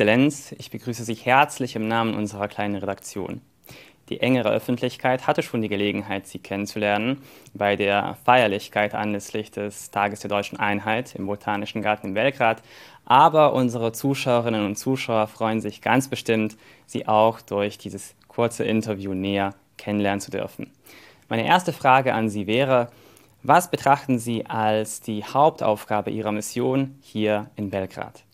Exzellenz, ich begrüße Sie herzlich im Namen unserer kleinen Redaktion. Die engere Öffentlichkeit hatte schon die Gelegenheit, Sie kennenzulernen bei der Feierlichkeit anlässlich des Tages der deutschen Einheit im Botanischen Garten in Belgrad. Aber unsere Zuschauerinnen und Zuschauer freuen sich ganz bestimmt, Sie auch durch dieses kurze Interview näher kennenlernen zu dürfen. Meine erste Frage an Sie wäre, was betrachten Sie als die Hauptaufgabe Ihrer Mission hier in Belgrad?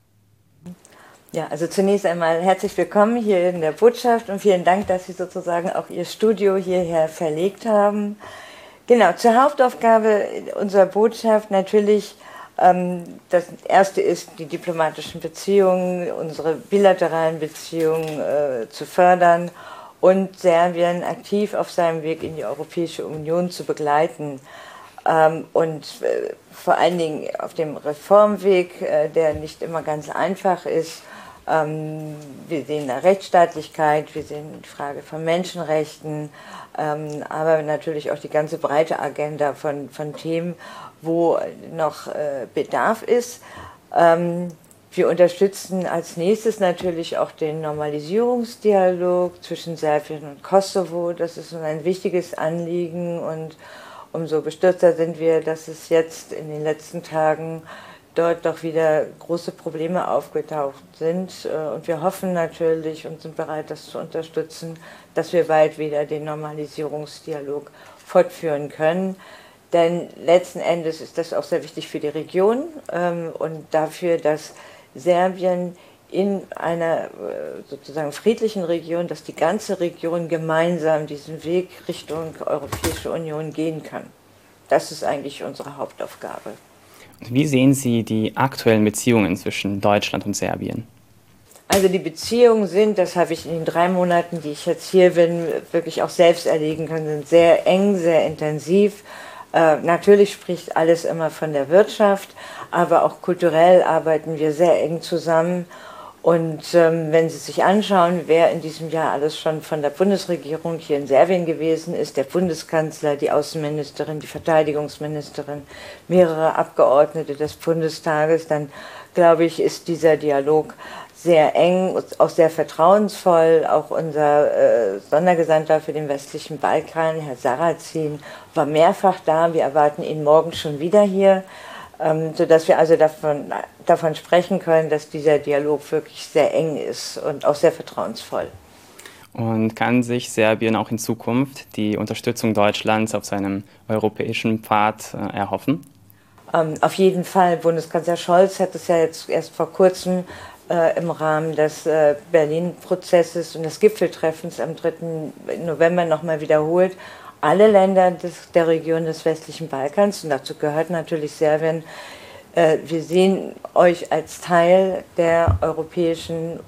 Ja, also zunächst einmal herzlich willkommen hier in der Botschaft und vielen Dank, dass Sie sozusagen auch Ihr Studio hierher verlegt haben. Genau, zur Hauptaufgabe unserer Botschaft natürlich. Ähm, das erste ist, die diplomatischen Beziehungen, unsere bilateralen Beziehungen äh, zu fördern und Serbien aktiv auf seinem Weg in die Europäische Union zu begleiten. Ähm, und äh, vor allen Dingen auf dem Reformweg, äh, der nicht immer ganz einfach ist. Ähm, wir sehen da Rechtsstaatlichkeit, wir sehen die Frage von Menschenrechten, ähm, aber natürlich auch die ganze breite Agenda von, von Themen, wo noch äh, Bedarf ist. Wir unterstützen als nächstes natürlich auch den Normalisierungsdialog zwischen Serbien und Kosovo. Das ist ein wichtiges Anliegen und umso bestürzter sind wir, dass es jetzt in den letzten Tagen dort doch wieder große Probleme aufgetaucht sind. Äh, und wir hoffen natürlich und sind bereit, das zu unterstützen, dass wir bald wieder den Normalisierungsdialog fortführen können. Denn letzten Endes ist das auch sehr wichtig für die Region ähm, und dafür, dass Serbien in einer äh, sozusagen friedlichen Region, dass die ganze Region gemeinsam diesen Weg Richtung Europäische Union gehen kann. Das ist eigentlich unsere Hauptaufgabe. Wie sehen Sie die aktuellen Beziehungen zwischen Deutschland und Serbien? Also die Beziehungen sind, das habe ich in den drei Monaten, die ich jetzt hier bin, wirklich auch selbst erleben können, sind sehr eng, sehr intensiv. Äh, natürlich spricht alles immer von der Wirtschaft, aber auch kulturell arbeiten wir sehr eng zusammen. Und ähm, wenn Sie sich anschauen, wer in diesem Jahr alles schon von der Bundesregierung hier in Serbien gewesen ist, der Bundeskanzler, die Außenministerin, die Verteidigungsministerin, mehrere Abgeordnete des Bundestages, dann glaube ich, ist dieser Dialog sehr eng, auch sehr vertrauensvoll. Auch unser äh, Sondergesandter für den westlichen Balkan, Herr Sarrazin, war mehrfach da. Wir erwarten ihn morgen schon wieder hier ähm, sodass wir also davon, davon sprechen können, dass dieser Dialog wirklich sehr eng ist und auch sehr vertrauensvoll. Und kann sich Serbien auch in Zukunft die Unterstützung Deutschlands auf seinem europäischen Pfad äh, erhoffen? Ähm, auf jeden Fall. Bundeskanzler Scholz hat es ja jetzt erst vor kurzem äh, im Rahmen des äh, Berlin-Prozesses und des Gipfeltreffens am 3. November nochmal wiederholt alle Länder des, der Region des westlichen Balkans, und dazu gehört natürlich Serbien, äh, wir sehen euch als Teil der europäischen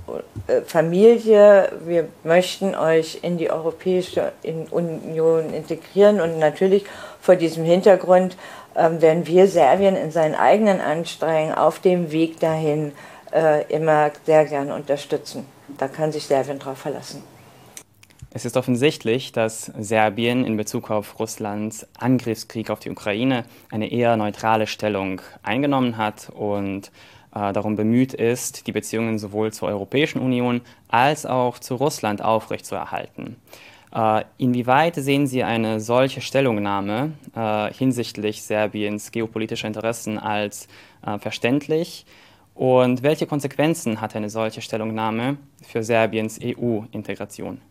äh, Familie. Wir möchten euch in die Europäische Union integrieren und natürlich vor diesem Hintergrund äh, werden wir Serbien in seinen eigenen Anstrengungen auf dem Weg dahin äh, immer sehr gern unterstützen. Da kann sich Serbien darauf verlassen. Es ist offensichtlich, dass Serbien in Bezug auf Russlands Angriffskrieg auf die Ukraine eine eher neutrale Stellung eingenommen hat und äh, darum bemüht ist, die Beziehungen sowohl zur Europäischen Union als auch zu Russland aufrechtzuerhalten. Äh, inwieweit sehen Sie eine solche Stellungnahme äh, hinsichtlich Serbiens geopolitischer Interessen als äh, verständlich? Und welche Konsequenzen hat eine solche Stellungnahme für Serbiens EU-Integration?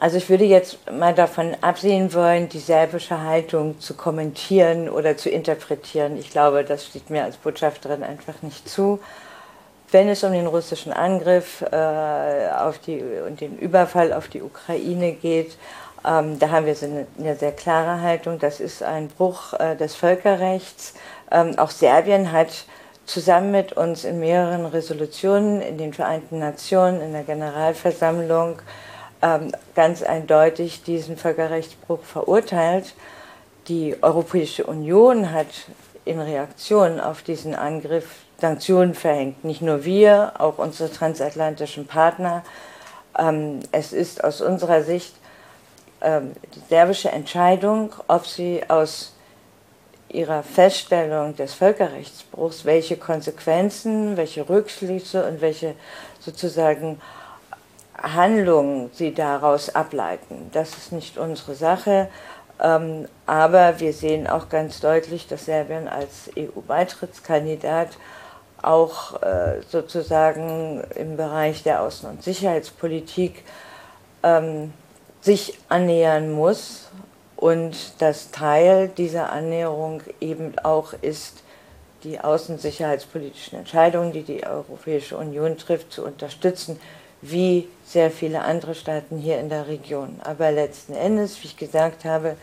Also ich würde jetzt mal davon absehen wollen, die serbische Haltung zu kommentieren oder zu interpretieren. Ich glaube, das steht mir als Botschafterin einfach nicht zu. Wenn es um den russischen Angriff äh, auf die, und den Überfall auf die Ukraine geht, ähm, da haben wir eine, eine, sehr klare Haltung. Das ist ein Bruch äh, des Völkerrechts. Ähm, auch Serbien hat zusammen mit uns in mehreren Resolutionen in den Vereinten Nationen, in der Generalversammlung, ganz eindeutig diesen Völkerrechtsbruch verurteilt. Die Europäische Union hat in Reaktion auf diesen Angriff Sanktionen verhängt. Nicht nur wir, auch unsere transatlantischen Partner. Ähm, es ist aus unserer Sicht ähm, die serbische Entscheidung, ob sie aus ihrer Feststellung des Völkerrechtsbruchs, welche Konsequenzen, welche Rückschlüsse und welche sozusagen Handlungen sie daraus ableiten. Das ist nicht unsere Sache. Ähm, aber wir sehen auch ganz deutlich, dass Serbien als EU-Beitrittskandidat auch äh, sozusagen im Bereich der Außen- und Sicherheitspolitik ähm, sich annähern muss und dass Teil dieser Annäherung eben auch ist, die außensicherheitspolitischen Entscheidungen, die die Europäische Union trifft, zu unterstützen, wie sehr viele andere Staaten hier in der Region. Aber letzten Endes, wie ich gesagt habe,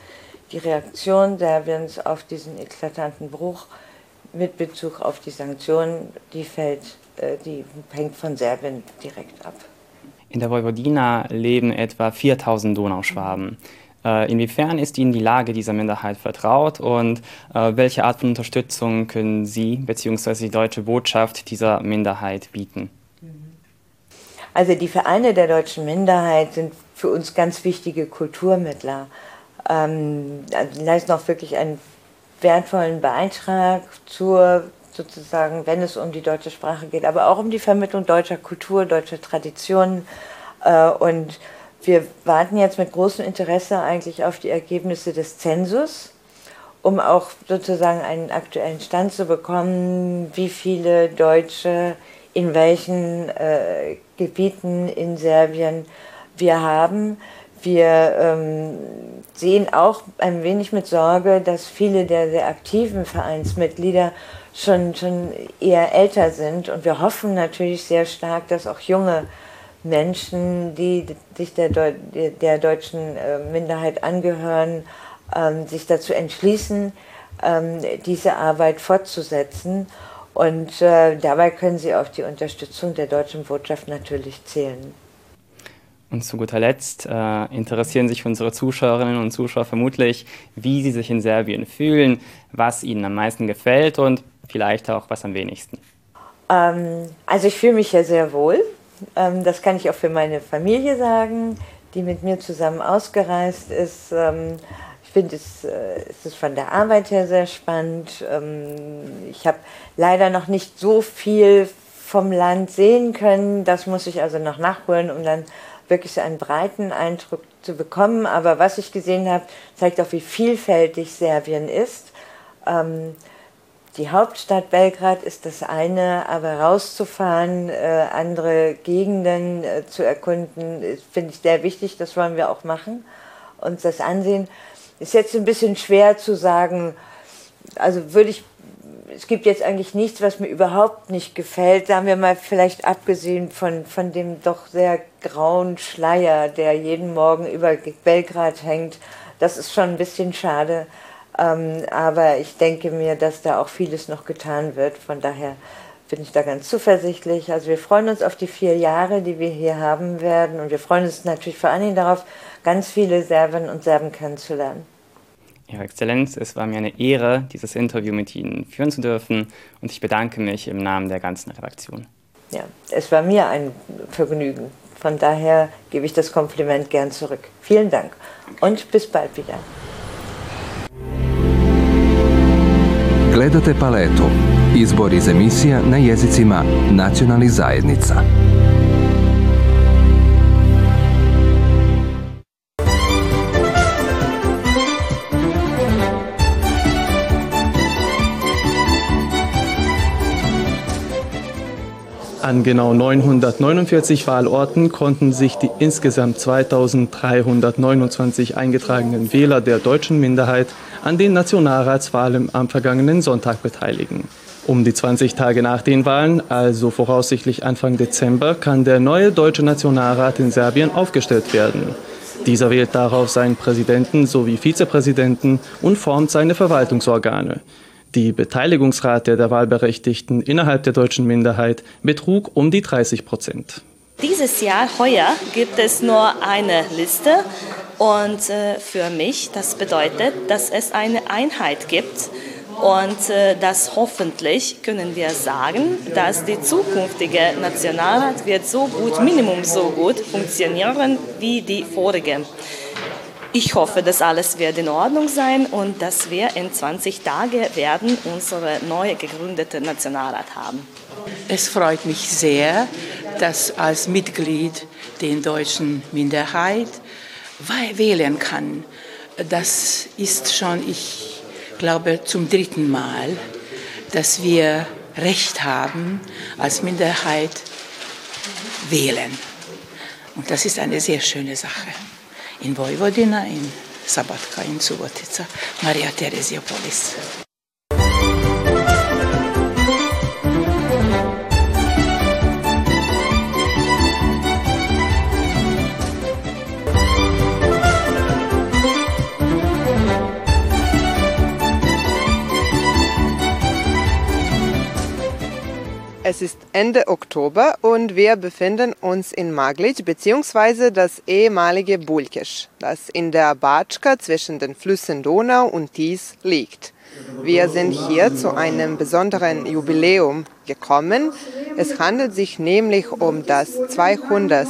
die Reaktion Serbiens auf diesen eklatanten Bruch mit Bezug auf die Sanktionen, die fällt, äh, die hängt von Serbien direkt ab. In der Vojvodina leben etwa 4000 Donauschwaben. Äh, inwiefern ist Ihnen die Lage dieser Minderheit vertraut und äh, welche Art von Unterstützung können Sie bzw. die deutsche Botschaft dieser Minderheit bieten? Also die Vereine der deutschen Minderheit sind für uns ganz wichtige Kulturmittler. Ähm, also leisten auch wirklich einen wertvollen Beitrag zur sozusagen, wenn es um die deutsche Sprache geht, aber auch um die Vermittlung deutscher Kultur, deutscher Traditionen. Äh, und wir warten jetzt mit großem Interesse eigentlich auf die Ergebnisse des Zensus, um auch sozusagen einen aktuellen Stand zu bekommen, wie viele Deutsche in welchen äh, Gebieten in Serbien wir haben. Wir ähm, sehen auch ein wenig mit Sorge, dass viele der sehr aktiven Vereinsmitglieder schon, schon eher älter sind. Und wir hoffen natürlich sehr stark, dass auch junge Menschen, die sich der, Deu der deutschen äh, Minderheit angehören, ähm, sich dazu entschließen, ähm, diese Arbeit fortzusetzen. Und äh, dabei können sie auf die Unterstützung der deutschen Botschaft natürlich zählen. Und zu guter Letzt äh, interessieren sich unsere Zuschauerinnen und Zuschauer vermutlich, wie sie sich in Serbien fühlen, was ihnen am meisten gefällt und vielleicht auch was am wenigsten. Ähm, also ich fühle mich ja sehr wohl. Ähm, das kann ich auch für meine Familie sagen, die mit mir zusammen ausgereist ist. Ähm, finde, es, äh, es ist von der Arbeit her sehr spannend. Ähm, ich habe leider noch nicht so viel vom Land sehen können. Das muss ich also noch nachholen, um dann wirklich einen breiten Eindruck zu bekommen. Aber was ich gesehen habe, zeigt auch, wie vielfältig Serbien ist. Ähm, die Hauptstadt Belgrad ist das eine, aber rauszufahren, äh, andere Gegenden äh, zu erkunden, finde ich sehr wichtig. Das wollen wir auch machen, uns das ansehen. Ist jetzt ein bisschen schwer zu sagen, also würde ich es gibt jetzt eigentlich nichts, was mir überhaupt nicht gefällt. Sagen wir mal, vielleicht abgesehen von, von dem doch sehr grauen Schleier, der jeden Morgen über Belgrad hängt. Das ist schon ein bisschen schade. Ähm, aber ich denke mir, dass da auch vieles noch getan wird. Von daher bin ich da ganz zuversichtlich. Also wir freuen uns auf die vier Jahre, die wir hier haben werden. Und wir freuen uns natürlich vor allen Dingen darauf, ganz viele Serbinnen und Serben kennenzulernen. Ihre Exzellenz, es war mir eine Ehre, dieses Interview mit Ihnen führen zu dürfen und ich bedanke mich im Namen der ganzen Redaktion. Ja, es war mir ein Vergnügen. Von daher gebe ich das Kompliment gern zurück. Vielen Dank und bis bald wieder. Gledate paletu. Izbor iz emisija na jezicima nacionalnih zajednica. An genau 949 Wahlorten konnten sich die insgesamt 2329 eingetragenen Wähler der deutschen Minderheit an den Nationalratswahlen am vergangenen Sonntag beteiligen. Um die 20 Tage nach den Wahlen, also voraussichtlich Anfang Dezember, kann der neue deutsche Nationalrat in Serbien aufgestellt werden. Dieser wählt darauf seinen Präsidenten sowie Vizepräsidenten und formt seine Verwaltungsorgane. Die Beteiligungsrate der Wahlberechtigten innerhalb der deutschen Minderheit betrug um die 30 Prozent. Dieses Jahr, heuer, gibt es nur eine Liste und äh, für mich, das bedeutet, dass es eine Einheit gibt und äh, das hoffentlich können wir sagen, dass die zukünftige Nationalrat wird so gut, Minimum so gut funktionieren wie die vorige. Ich hoffe, dass alles wird in Ordnung sein und dass wir in 20 Tagen werden unsere neu gegründete Nationalrat haben. Es freut mich sehr, dass als Mitglied der deutschen Minderheit wählen kann. Das ist schon, ich glaube, zum dritten Mal, dass wir Recht haben, als Minderheit wählen. Und das ist eine sehr schöne Sache. In Vojvodina, in Sabatka, in Subotica, Maria Teresiopolis. Es ist Ende Oktober und wir befinden uns in Maglic bzw. das ehemalige Bulkesch, das in der Batschka zwischen den Flüssen Donau und Tis liegt. Wir sind hier zu einem besonderen Jubiläum gekommen. Es handelt sich nämlich um das 200.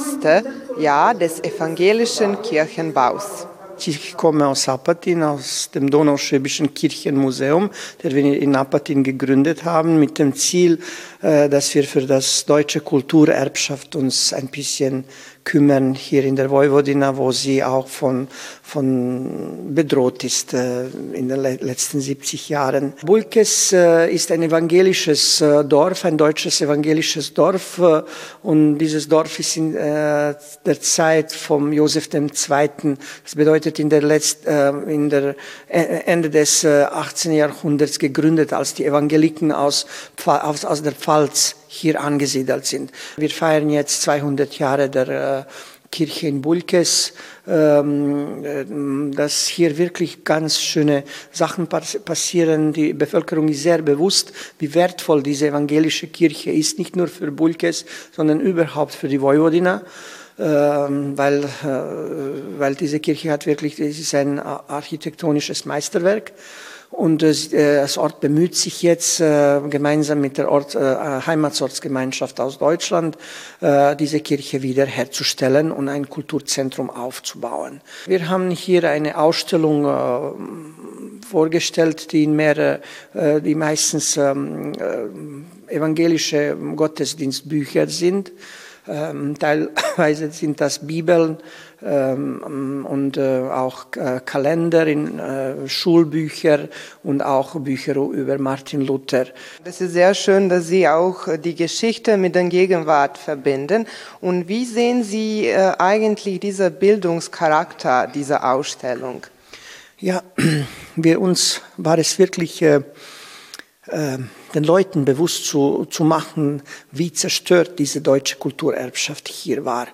Jahr des evangelischen Kirchenbaus. Ich komme aus Apatin, aus dem Donauschwäbischen Kirchenmuseum, das wir in Apatin gegründet haben, mit dem Ziel, äh, dass wir für das deutsche Kulturerbschaft uns ein bisschen kümmern hier in der Vojvodina, wo sie auch von, von bedroht ist äh, in den letzten 70 Jahren. Bulkes äh, ist ein evangelisches äh, Dorf, ein deutsches evangelisches Dorf und dieses Dorf ist in der Zeit vom Josef II., das bedeutet in der, Letzt, in der Ende des 18. Jahrhunderts gegründet, als die Evangeliken aus, aus, aus der Pfalz hier angesiedelt sind. Wir feiern jetzt 200 Jahre der Kirche in Bulkes, dass hier wirklich ganz schöne Sachen passieren. Die Bevölkerung ist sehr bewusst, wie wertvoll diese evangelische Kirche ist, nicht nur für Bulkes, sondern überhaupt für die Vojvodina. Ähm, weil, äh, weil diese Kirche hat wirklich, das ist ein architektonisches Meisterwerk. Und äh, das Ort bemüht sich jetzt äh, gemeinsam mit der Ort, Heimatsortsgemeinschaft aus Deutschland, diese Kirche wiederherzustellen und ein Kulturzentrum aufzubauen. Wir haben hier eine Ausstellung vorgestellt, die in mehrere, die meistens ähm, evangelische Gottesdienstbücher sind. Ähm, teilweise sind das Bibeln ähm, und äh, auch äh, Kalender, in, äh, Schulbücher und auch Bücher über Martin Luther. Das ist sehr schön, dass Sie auch die Geschichte mit der Gegenwart verbinden. Und wie sehen Sie eigentlich diesen Bildungscharakter dieser Ausstellung? Ja, wir uns war es wirklich äh, äh, den Leuten bewusst zu, zu machen, wie zerstört diese deutsche Kulturerbschaft hier war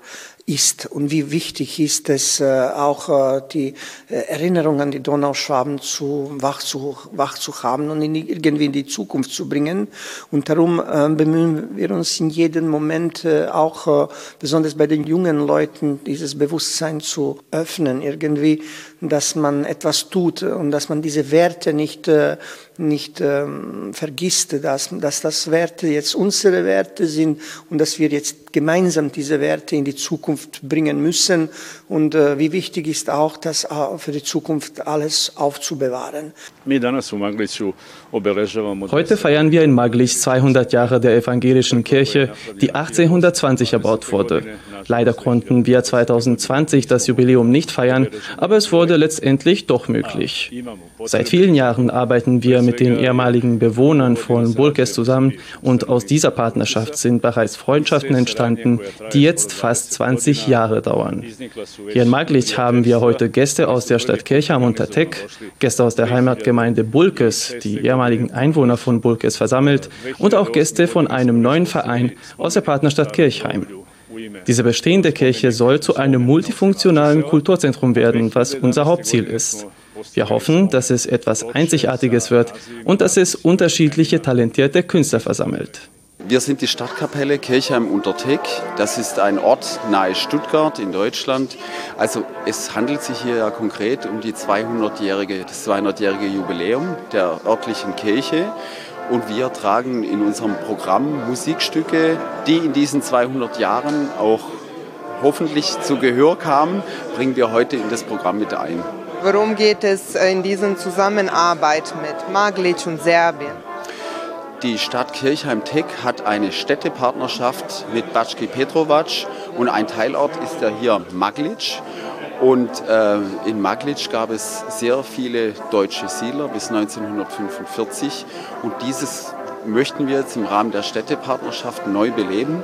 ist und wie wichtig ist es, äh, auch äh, die äh, Erinnerung an die Donauschwaben zu wach, zu wach zu haben und in irgendwie in die Zukunft zu bringen. Und darum äh, bemühen wir uns in jedem Moment auch, besonders bei den jungen Leuten, dieses Bewusstsein zu öffnen, irgendwie, dass man etwas tut und dass man diese Werte nicht nicht ähm, vergisst, dass, dass das Werte jetzt unsere Werte sind und dass wir jetzt gemeinsam diese Werte in die Zukunft bringen müssen. Und äh, wie wichtig ist auch, das äh, für die Zukunft alles aufzubewahren. Heute feiern wir in Maglich 200 Jahre der evangelischen Kirche, die 1820 erbaut wurde. Leider konnten wir 2020 das Jubiläum nicht feiern, aber es wurde letztendlich doch möglich. Seit vielen Jahren arbeiten wir mit den ehemaligen Bewohnern von Bulkes zusammen und aus dieser Partnerschaft sind bereits Freundschaften entstanden, die jetzt fast 20 Jahre dauern. Hier in Maglich haben wir heute Gäste aus der Stadt Kirchheim und Tatek, Gäste aus der Heimatgemeinde Bulkes, die ehemaligen Einwohner von Bulkes versammelt und auch Gäste von einem neuen Verein aus der Partnerstadt Kirchheim. Diese bestehende Kirche soll zu einem multifunktionalen Kulturzentrum werden, was unser Hauptziel ist. Wir hoffen, dass es etwas Einzigartiges wird und dass es unterschiedliche talentierte Künstler versammelt. Wir sind die Stadtkapelle Kirchheim unter Teck. Das ist ein Ort nahe Stuttgart in Deutschland. Also es handelt sich hier ja konkret um die 200-jährige, das 200-jährige Jubiläum der örtlichen Kirche. Und wir tragen in unserem Programm Musikstücke, die in diesen 200 Jahren auch hoffentlich zu Gehör kamen, bringen wir heute in das Programm mit ein. Worum geht es in dieser Zusammenarbeit mit Maglic und Serbien? Die Stadt Kirchheim-Teck hat eine Städtepartnerschaft mit Batschki Petrovac und ein Teilort ist ja hier Maglic. Und äh, in Maglic gab es sehr viele deutsche Siedler bis 1945 und dieses möchten wir jetzt im Rahmen der Städtepartnerschaft neu beleben.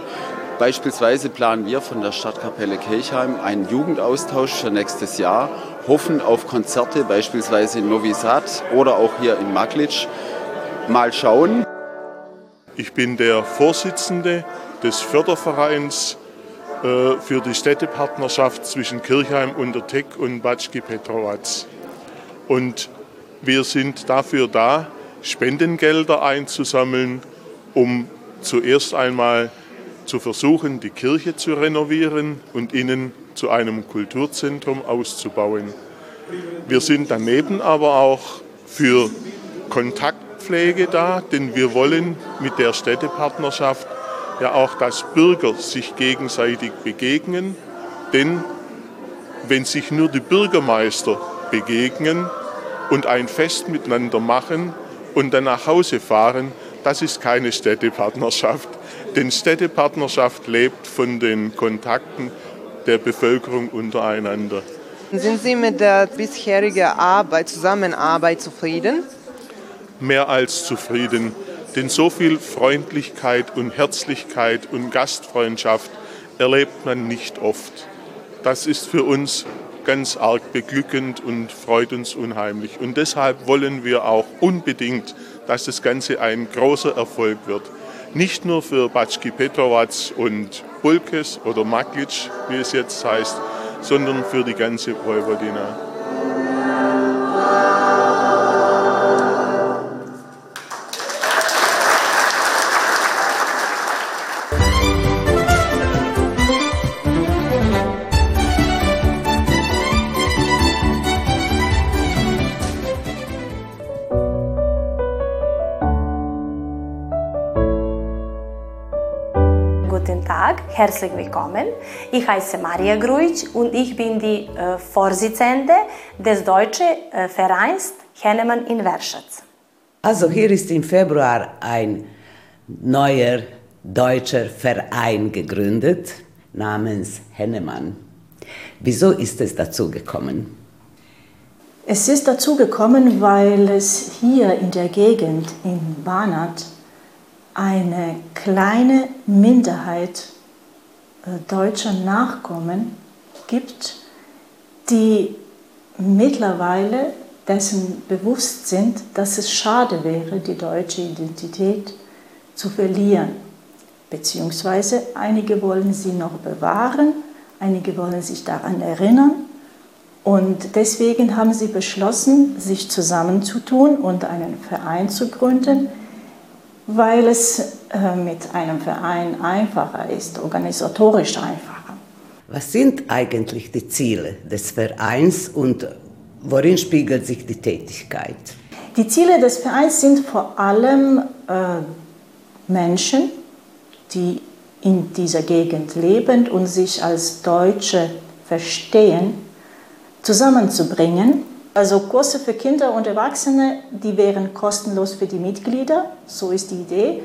Beispielsweise planen wir von der Stadtkapelle Kirchheim einen Jugendaustausch für nächstes Jahr, hoffen auf Konzerte beispielsweise in Novi Sad oder auch hier in Maglic. Mal schauen. Ich bin der Vorsitzende des Fördervereins für die Städtepartnerschaft zwischen Kirchheim und der Tech und Batschki Petrovac. Und wir sind dafür da, Spendengelder einzusammeln, um zuerst einmal zu versuchen, die Kirche zu renovieren und innen zu einem Kulturzentrum auszubauen. Wir sind daneben aber auch für Kontakt Pflege da, denn wir wollen mit der Städtepartnerschaft ja auch, dass Bürger sich gegenseitig begegnen. Denn wenn sich nur die Bürgermeister begegnen und ein Fest miteinander machen und dann nach Hause fahren, das ist keine Städtepartnerschaft. Denn Städtepartnerschaft lebt von den Kontakten der Bevölkerung untereinander. Sind Sie mit der bisherigen Arbeit, Zusammenarbeit zufrieden? mehr als zufrieden, denn so viel Freundlichkeit und Herzlichkeit und Gastfreundschaft erlebt man nicht oft. Das ist für uns ganz arg beglückend und freut uns unheimlich. Und deshalb wollen wir auch unbedingt, dass das Ganze ein großer Erfolg wird. Nicht nur für Batschki Petrovac und Bulkes oder Maglic, wie es jetzt heißt, sondern für die ganze Vojvodina. Herzlich willkommen. Ich heiße Maria Gruitsch und ich bin die äh, Vorsitzende des Deutschen äh, Vereins Hennemann in Werschatz. Also hier ist im Februar ein neuer deutscher Verein gegründet namens Hennemann. Wieso ist es dazu gekommen? Es ist dazu gekommen, weil es hier in der Gegend in Banat eine kleine Minderheit äh, deutscher Nachkommen gibt, die mittlerweile dessen bewusst sind, dass es schade wäre, die deutsche Identität zu verlieren. Beziehungsweise einige wollen sie noch bewahren, einige wollen sich daran erinnern. Und deswegen haben sie beschlossen, sich zusammenzutun und einen Verein zu gründen, weil es äh, mit einem Verein einfacher ist, organisatorisch einfacher. Was sind eigentlich die Ziele des Vereins und worin spiegelt sich die Tätigkeit? Die Ziele des Vereins sind vor allem äh, Menschen, die in dieser Gegend leben und sich als Deutsche verstehen, zusammenzubringen also Kurse für Kinder und Erwachsene, die wären kostenlos für die Mitglieder, so ist die Idee.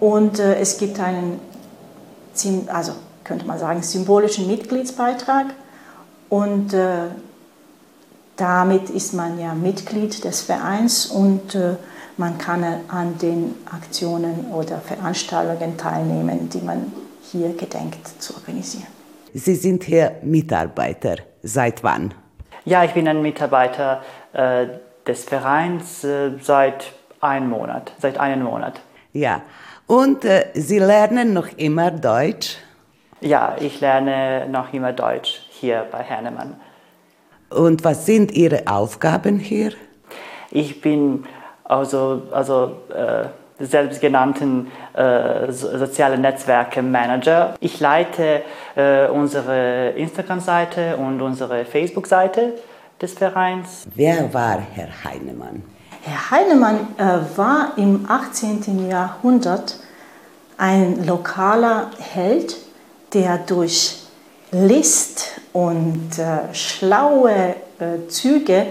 Und äh, es gibt einen, also könnte man sagen, symbolischen Mitgliedsbeitrag. Und äh, damit ist man ja Mitglied des Vereins und äh, man kann an den Aktionen oder Veranstaltungen teilnehmen, die man hier gedenkt zu organisieren. Sie sind hier Mitarbeiter. Seit wann? Ja, ich bin ein Mitarbeiter äh, des Vereins äh, seit einem Monat, seit einem Monat. Ja, und äh, Sie lernen noch immer Deutsch? Ja, ich lerne noch immer Deutsch hier bei Hernemann. Und was sind Ihre Aufgaben hier? Ich bin also, also äh, selbstgenannten äh, soziale Netzwerke Manager. Ich leite äh, unsere Instagram-Seite und unsere Facebook-Seite des Vereins. Wer war Herr Heinemann? Herr Heinemann äh, war im 18. Jahrhundert ein lokaler Held, der durch List und äh, schlaue äh, Züge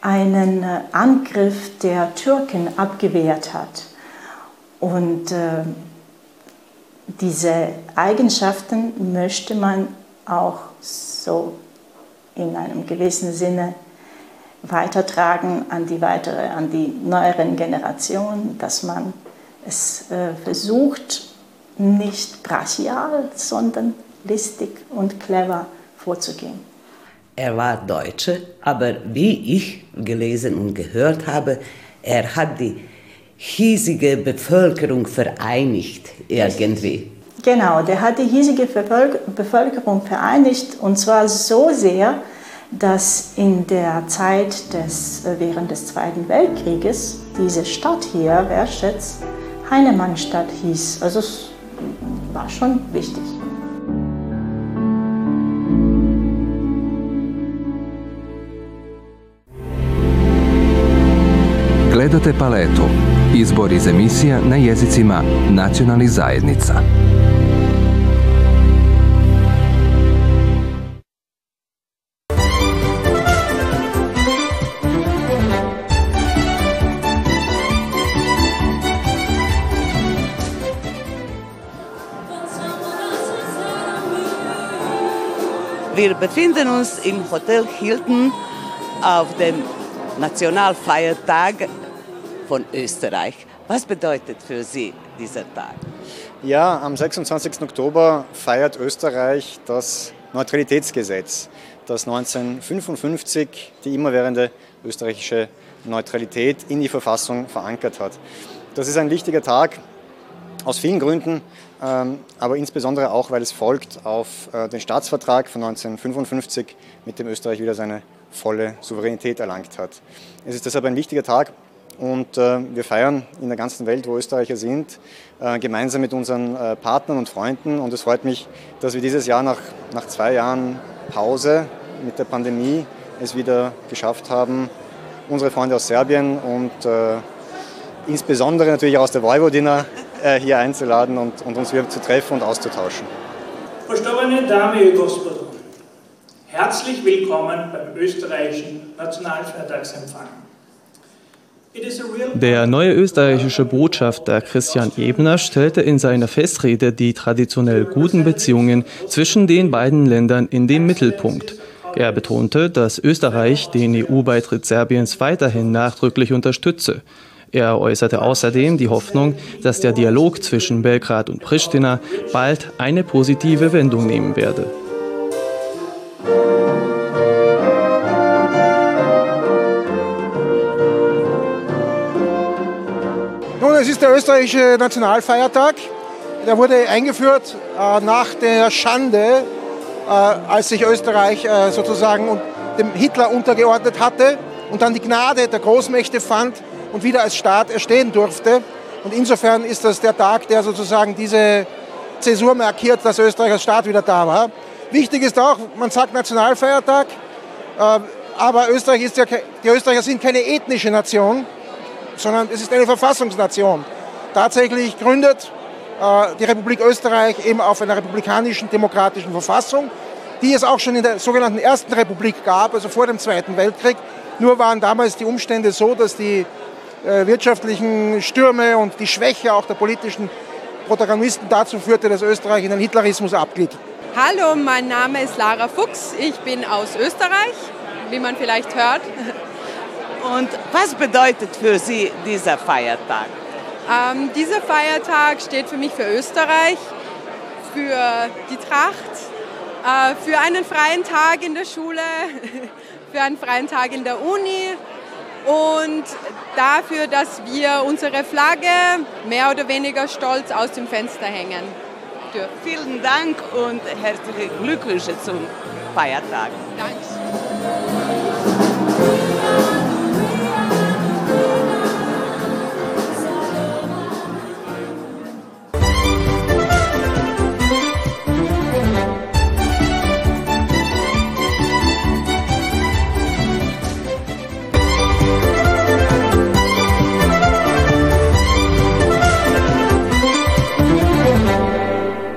einen äh, Angriff der Türken abgewehrt hat. Und äh, diese Eigenschaften möchte man auch so in einem gewissen Sinne weitertragen an die weitere, an die neueren Generationen, dass man es äh, versucht, nicht brachial, sondern listig und clever vorzugehen. Er war Deutsche, aber wie ich gelesen und gehört habe, er hat die hiesige Bevölkerung vereinigt irgendwie. Genau, der hat die hiesige Bevölkerung vereinigt und zwar so sehr, dass in der Zeit des, äh, während des Zweiten Weltkrieges diese Stadt hier, Werschetz, Heinemannstadt hieß. Also es war schon wichtig. Gledate paletu. Izbor iz emisija na jezicima nacionalnih zajednica. Wir befinden uns im Hotel Hilton auf dem Nationalfeiertag von Österreich. Was bedeutet für Sie dieser Tag? Ja, am 26. Oktober feiert Österreich das Neutralitätsgesetz, das 1955 die immerwährende österreichische Neutralität in die Verfassung verankert hat. Das ist ein wichtiger Tag aus vielen Gründen. Ähm, aber insbesondere auch, weil es folgt auf äh, den Staatsvertrag von 1955, mit dem Österreich wieder seine volle Souveränität erlangt hat. Es ist deshalb ein wichtiger Tag und äh, wir feiern in der ganzen Welt, wo Österreicher sind, äh, gemeinsam mit unseren Partnern und Freunden. Und es freut mich, dass wir dieses Jahr nach, nach zwei Jahren Pause mit der Pandemie es wieder geschafft haben, unsere Freunde aus Serbien und insbesondere natürlich auch aus der Vojvodina äh, hier einzuladen und, und uns wieder zu treffen und auszutauschen. Poštovane Dame herzlich willkommen beim österreichischen Nationalfeiertagsempfang. Der neue österreichische Botschafter Christian Ebner stellte in seiner Festrede die traditionell guten Beziehungen zwischen den beiden Ländern in den Mittelpunkt. Er betonte, dass Österreich den EU-Beitritt Serbiens weiterhin nachdrücklich unterstütze. Er äußerte außerdem die Hoffnung, dass der Dialog zwischen Belgrad und Pristina bald eine positive Wendung nehmen werde. Es ist der österreichische Nationalfeiertag. Der wurde eingeführt äh, nach der Schande, äh, als sich Österreich äh, sozusagen dem Hitler untergeordnet hatte und dann die Gnade der Großmächte fand und wieder als Staat erstehen durfte. Und insofern ist das der Tag, der sozusagen diese Zäsur markiert, dass Österreich als Staat wieder da war. Wichtig ist auch, man sagt Nationalfeiertag, äh, aber Österreich ist ja, die Österreicher sind keine ethnische Nation, sondern es ist eine Verfassungsnation. Tatsächlich gründet äh, die Republik Österreich eben auf einer republikanischen, demokratischen Verfassung, die es auch schon in der sogenannten Ersten Republik gab, also vor dem Zweiten Weltkrieg. Nur waren damals die Umstände so, dass die äh, wirtschaftlichen Stürme und die Schwäche auch der politischen Protagonisten dazu führte, dass Österreich in den Hitlerismus abglitt. Hallo, mein Name ist Lara Fuchs. Ich bin aus Österreich, wie man vielleicht hört. Und was bedeutet für Sie dieser Feiertag? Ähm, dieser Feiertag steht für mich für Österreich, für die Tracht, äh, für einen freien Tag in der Schule, für einen freien Tag in der Uni und dafür, dass wir unsere Flagge mehr oder weniger stolz aus dem Fenster hängen dürfen. Vielen Dank und herzliche Glückwünsche zum Feiertag. Danke.